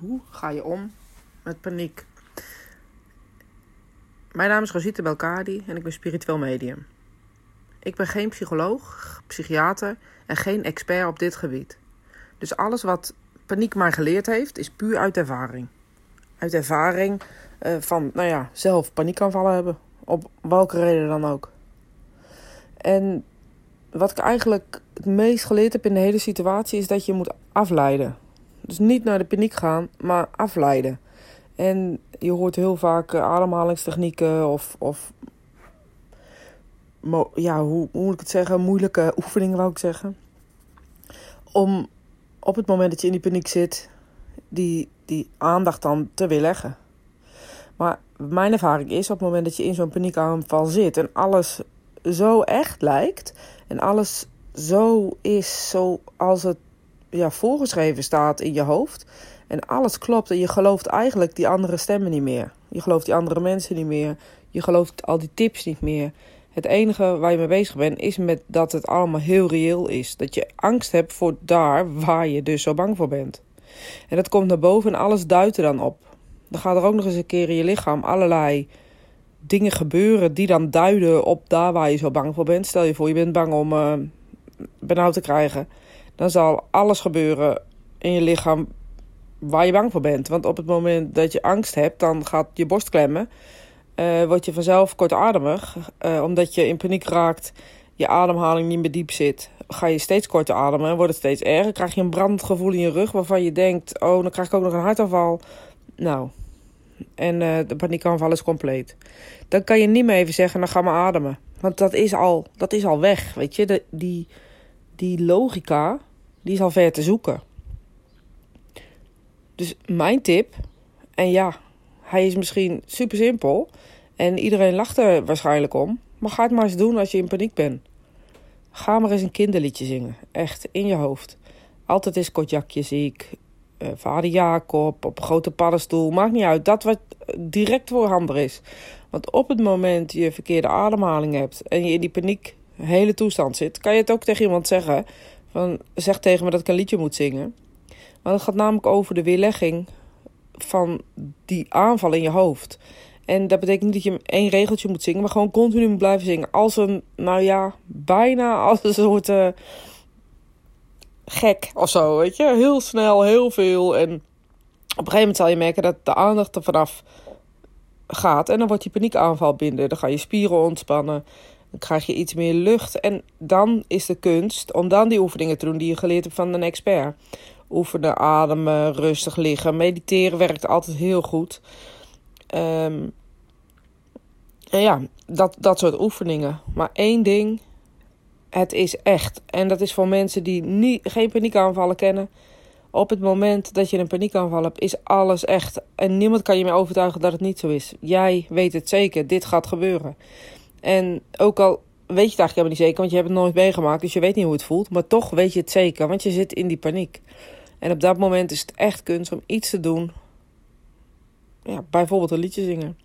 Hoe ga je om met paniek? Mijn naam is Rosita Belkadi en ik ben spiritueel medium. Ik ben geen psycholoog, psychiater en geen expert op dit gebied. Dus alles wat paniek mij geleerd heeft, is puur uit ervaring. Uit ervaring uh, van, nou ja, zelf paniekaanvallen hebben. Op welke reden dan ook. En wat ik eigenlijk het meest geleerd heb in de hele situatie is dat je moet afleiden. Dus niet naar de paniek gaan, maar afleiden. En je hoort heel vaak uh, ademhalingstechnieken of, of ja, hoe, hoe moet ik het zeggen, moeilijke oefeningen wou ik zeggen. Om op het moment dat je in die paniek zit, die, die aandacht dan te weerleggen. Maar mijn ervaring is op het moment dat je in zo'n paniekaanval zit en alles zo echt lijkt en alles zo is zoals het ja, voorgeschreven staat in je hoofd. En alles klopt en je gelooft eigenlijk die andere stemmen niet meer. Je gelooft die andere mensen niet meer. Je gelooft al die tips niet meer. Het enige waar je mee bezig bent is met dat het allemaal heel reëel is. Dat je angst hebt voor daar waar je dus zo bang voor bent. En dat komt naar boven en alles duidt er dan op. Dan gaat er ook nog eens een keer in je lichaam allerlei dingen gebeuren die dan duiden op daar waar je zo bang voor bent. Stel je voor, je bent bang om uh, benauwd te krijgen dan zal alles gebeuren in je lichaam waar je bang voor bent. Want op het moment dat je angst hebt, dan gaat je borst klemmen. Uh, word je vanzelf kortademig, uh, omdat je in paniek raakt, je ademhaling niet meer diep zit. Ga je steeds korter ademen, wordt het steeds erger. Krijg je een brandgevoel in je rug waarvan je denkt: oh, dan krijg ik ook nog een hartaanval. Nou, en uh, de paniekaanval is compleet. Dan kan je niet meer even zeggen: dan ga maar ademen. Want dat is al, dat is al weg, weet je. De, die, die logica die is al ver te zoeken. Dus mijn tip, en ja, hij is misschien super simpel en iedereen lacht er waarschijnlijk om, maar ga het maar eens doen als je in paniek bent. Ga maar eens een kinderliedje zingen, echt in je hoofd. Altijd is kotjakje ziek, uh, vader Jacob, op een grote paddenstoel, maakt niet uit. Dat wat direct voorhanden is. Want op het moment je verkeerde ademhaling hebt en je in die paniek hele toestand zit, kan je het ook tegen iemand zeggen van, zeg tegen me dat ik een liedje moet zingen. Maar het gaat namelijk over de weerlegging van die aanval in je hoofd. En dat betekent niet dat je één regeltje moet zingen, maar gewoon continu moet blijven zingen. Als een, nou ja, bijna als een soort uh, gek of zo, weet je. Heel snel, heel veel. En op een gegeven moment zal je merken dat de aandacht er vanaf gaat. En dan wordt die paniekaanval binnen. Dan gaan je spieren ontspannen. Dan krijg je iets meer lucht. En dan is de kunst om dan die oefeningen te doen die je geleerd hebt van een expert. Oefenen, ademen, rustig liggen. Mediteren werkt altijd heel goed. Um, en ja, dat, dat soort oefeningen. Maar één ding, het is echt. En dat is voor mensen die niet, geen paniekaanvallen kennen. Op het moment dat je een paniekaanval hebt, is alles echt. En niemand kan je meer overtuigen dat het niet zo is. Jij weet het zeker, dit gaat gebeuren. En ook al weet je het eigenlijk helemaal niet zeker, want je hebt het nooit meegemaakt, dus je weet niet hoe het voelt. Maar toch weet je het zeker, want je zit in die paniek. En op dat moment is het echt kunst om iets te doen. Ja, bijvoorbeeld een liedje zingen.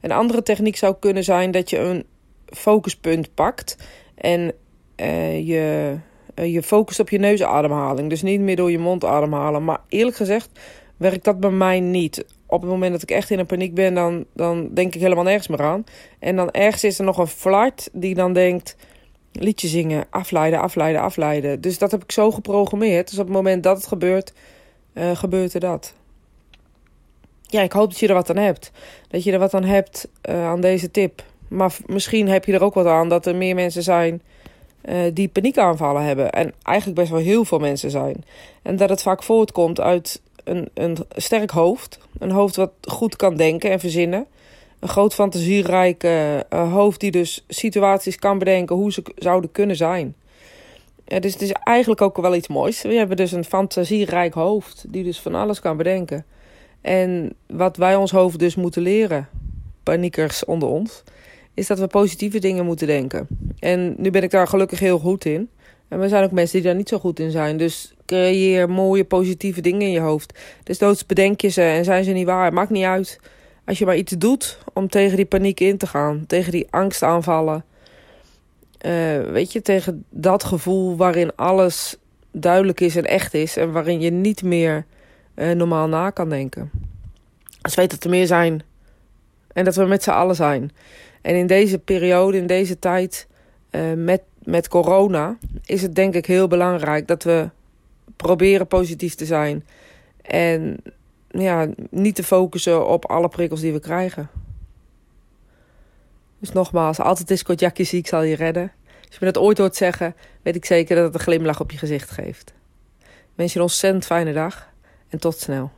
Een andere techniek zou kunnen zijn dat je een focuspunt pakt en uh, je, uh, je focust op je neusademhaling. Dus niet meer door je mond ademhalen. Maar eerlijk gezegd werkt dat bij mij niet op het moment dat ik echt in een paniek ben, dan, dan denk ik helemaal nergens meer aan. En dan ergens is er nog een flirt die dan denkt: liedje zingen, afleiden, afleiden, afleiden. Dus dat heb ik zo geprogrammeerd. Dus op het moment dat het gebeurt, uh, gebeurt er dat. Ja, ik hoop dat je er wat aan hebt. Dat je er wat aan hebt uh, aan deze tip. Maar misschien heb je er ook wat aan dat er meer mensen zijn uh, die paniekaanvallen hebben. En eigenlijk best wel heel veel mensen zijn. En dat het vaak voortkomt uit een, een sterk hoofd. Een hoofd wat goed kan denken en verzinnen. Een groot fantasierijke uh, hoofd die dus situaties kan bedenken hoe ze zouden kunnen zijn. Dus het is eigenlijk ook wel iets moois. We hebben dus een fantasierijk hoofd die dus van alles kan bedenken. En wat wij ons hoofd dus moeten leren, paniekers onder ons, is dat we positieve dingen moeten denken. En nu ben ik daar gelukkig heel goed in. En er zijn ook mensen die daar niet zo goed in zijn. Dus creëer mooie, positieve dingen in je hoofd. Dus doods bedenk je ze en zijn ze niet waar. Maakt niet uit. Als je maar iets doet om tegen die paniek in te gaan. Tegen die angstaanvallen. Uh, weet je, tegen dat gevoel waarin alles duidelijk is en echt is. En waarin je niet meer uh, normaal na kan denken. Als weet dat er meer zijn en dat we met z'n allen zijn. En in deze periode, in deze tijd met, met corona, is het denk ik heel belangrijk dat we proberen positief te zijn. En ja, niet te focussen op alle prikkels die we krijgen. Dus nogmaals, altijd is Kotjakje ziek zal je redden. Als je me dat ooit hoort zeggen, weet ik zeker dat het een glimlach op je gezicht geeft. Ik wens je een ontzettend fijne dag en tot snel.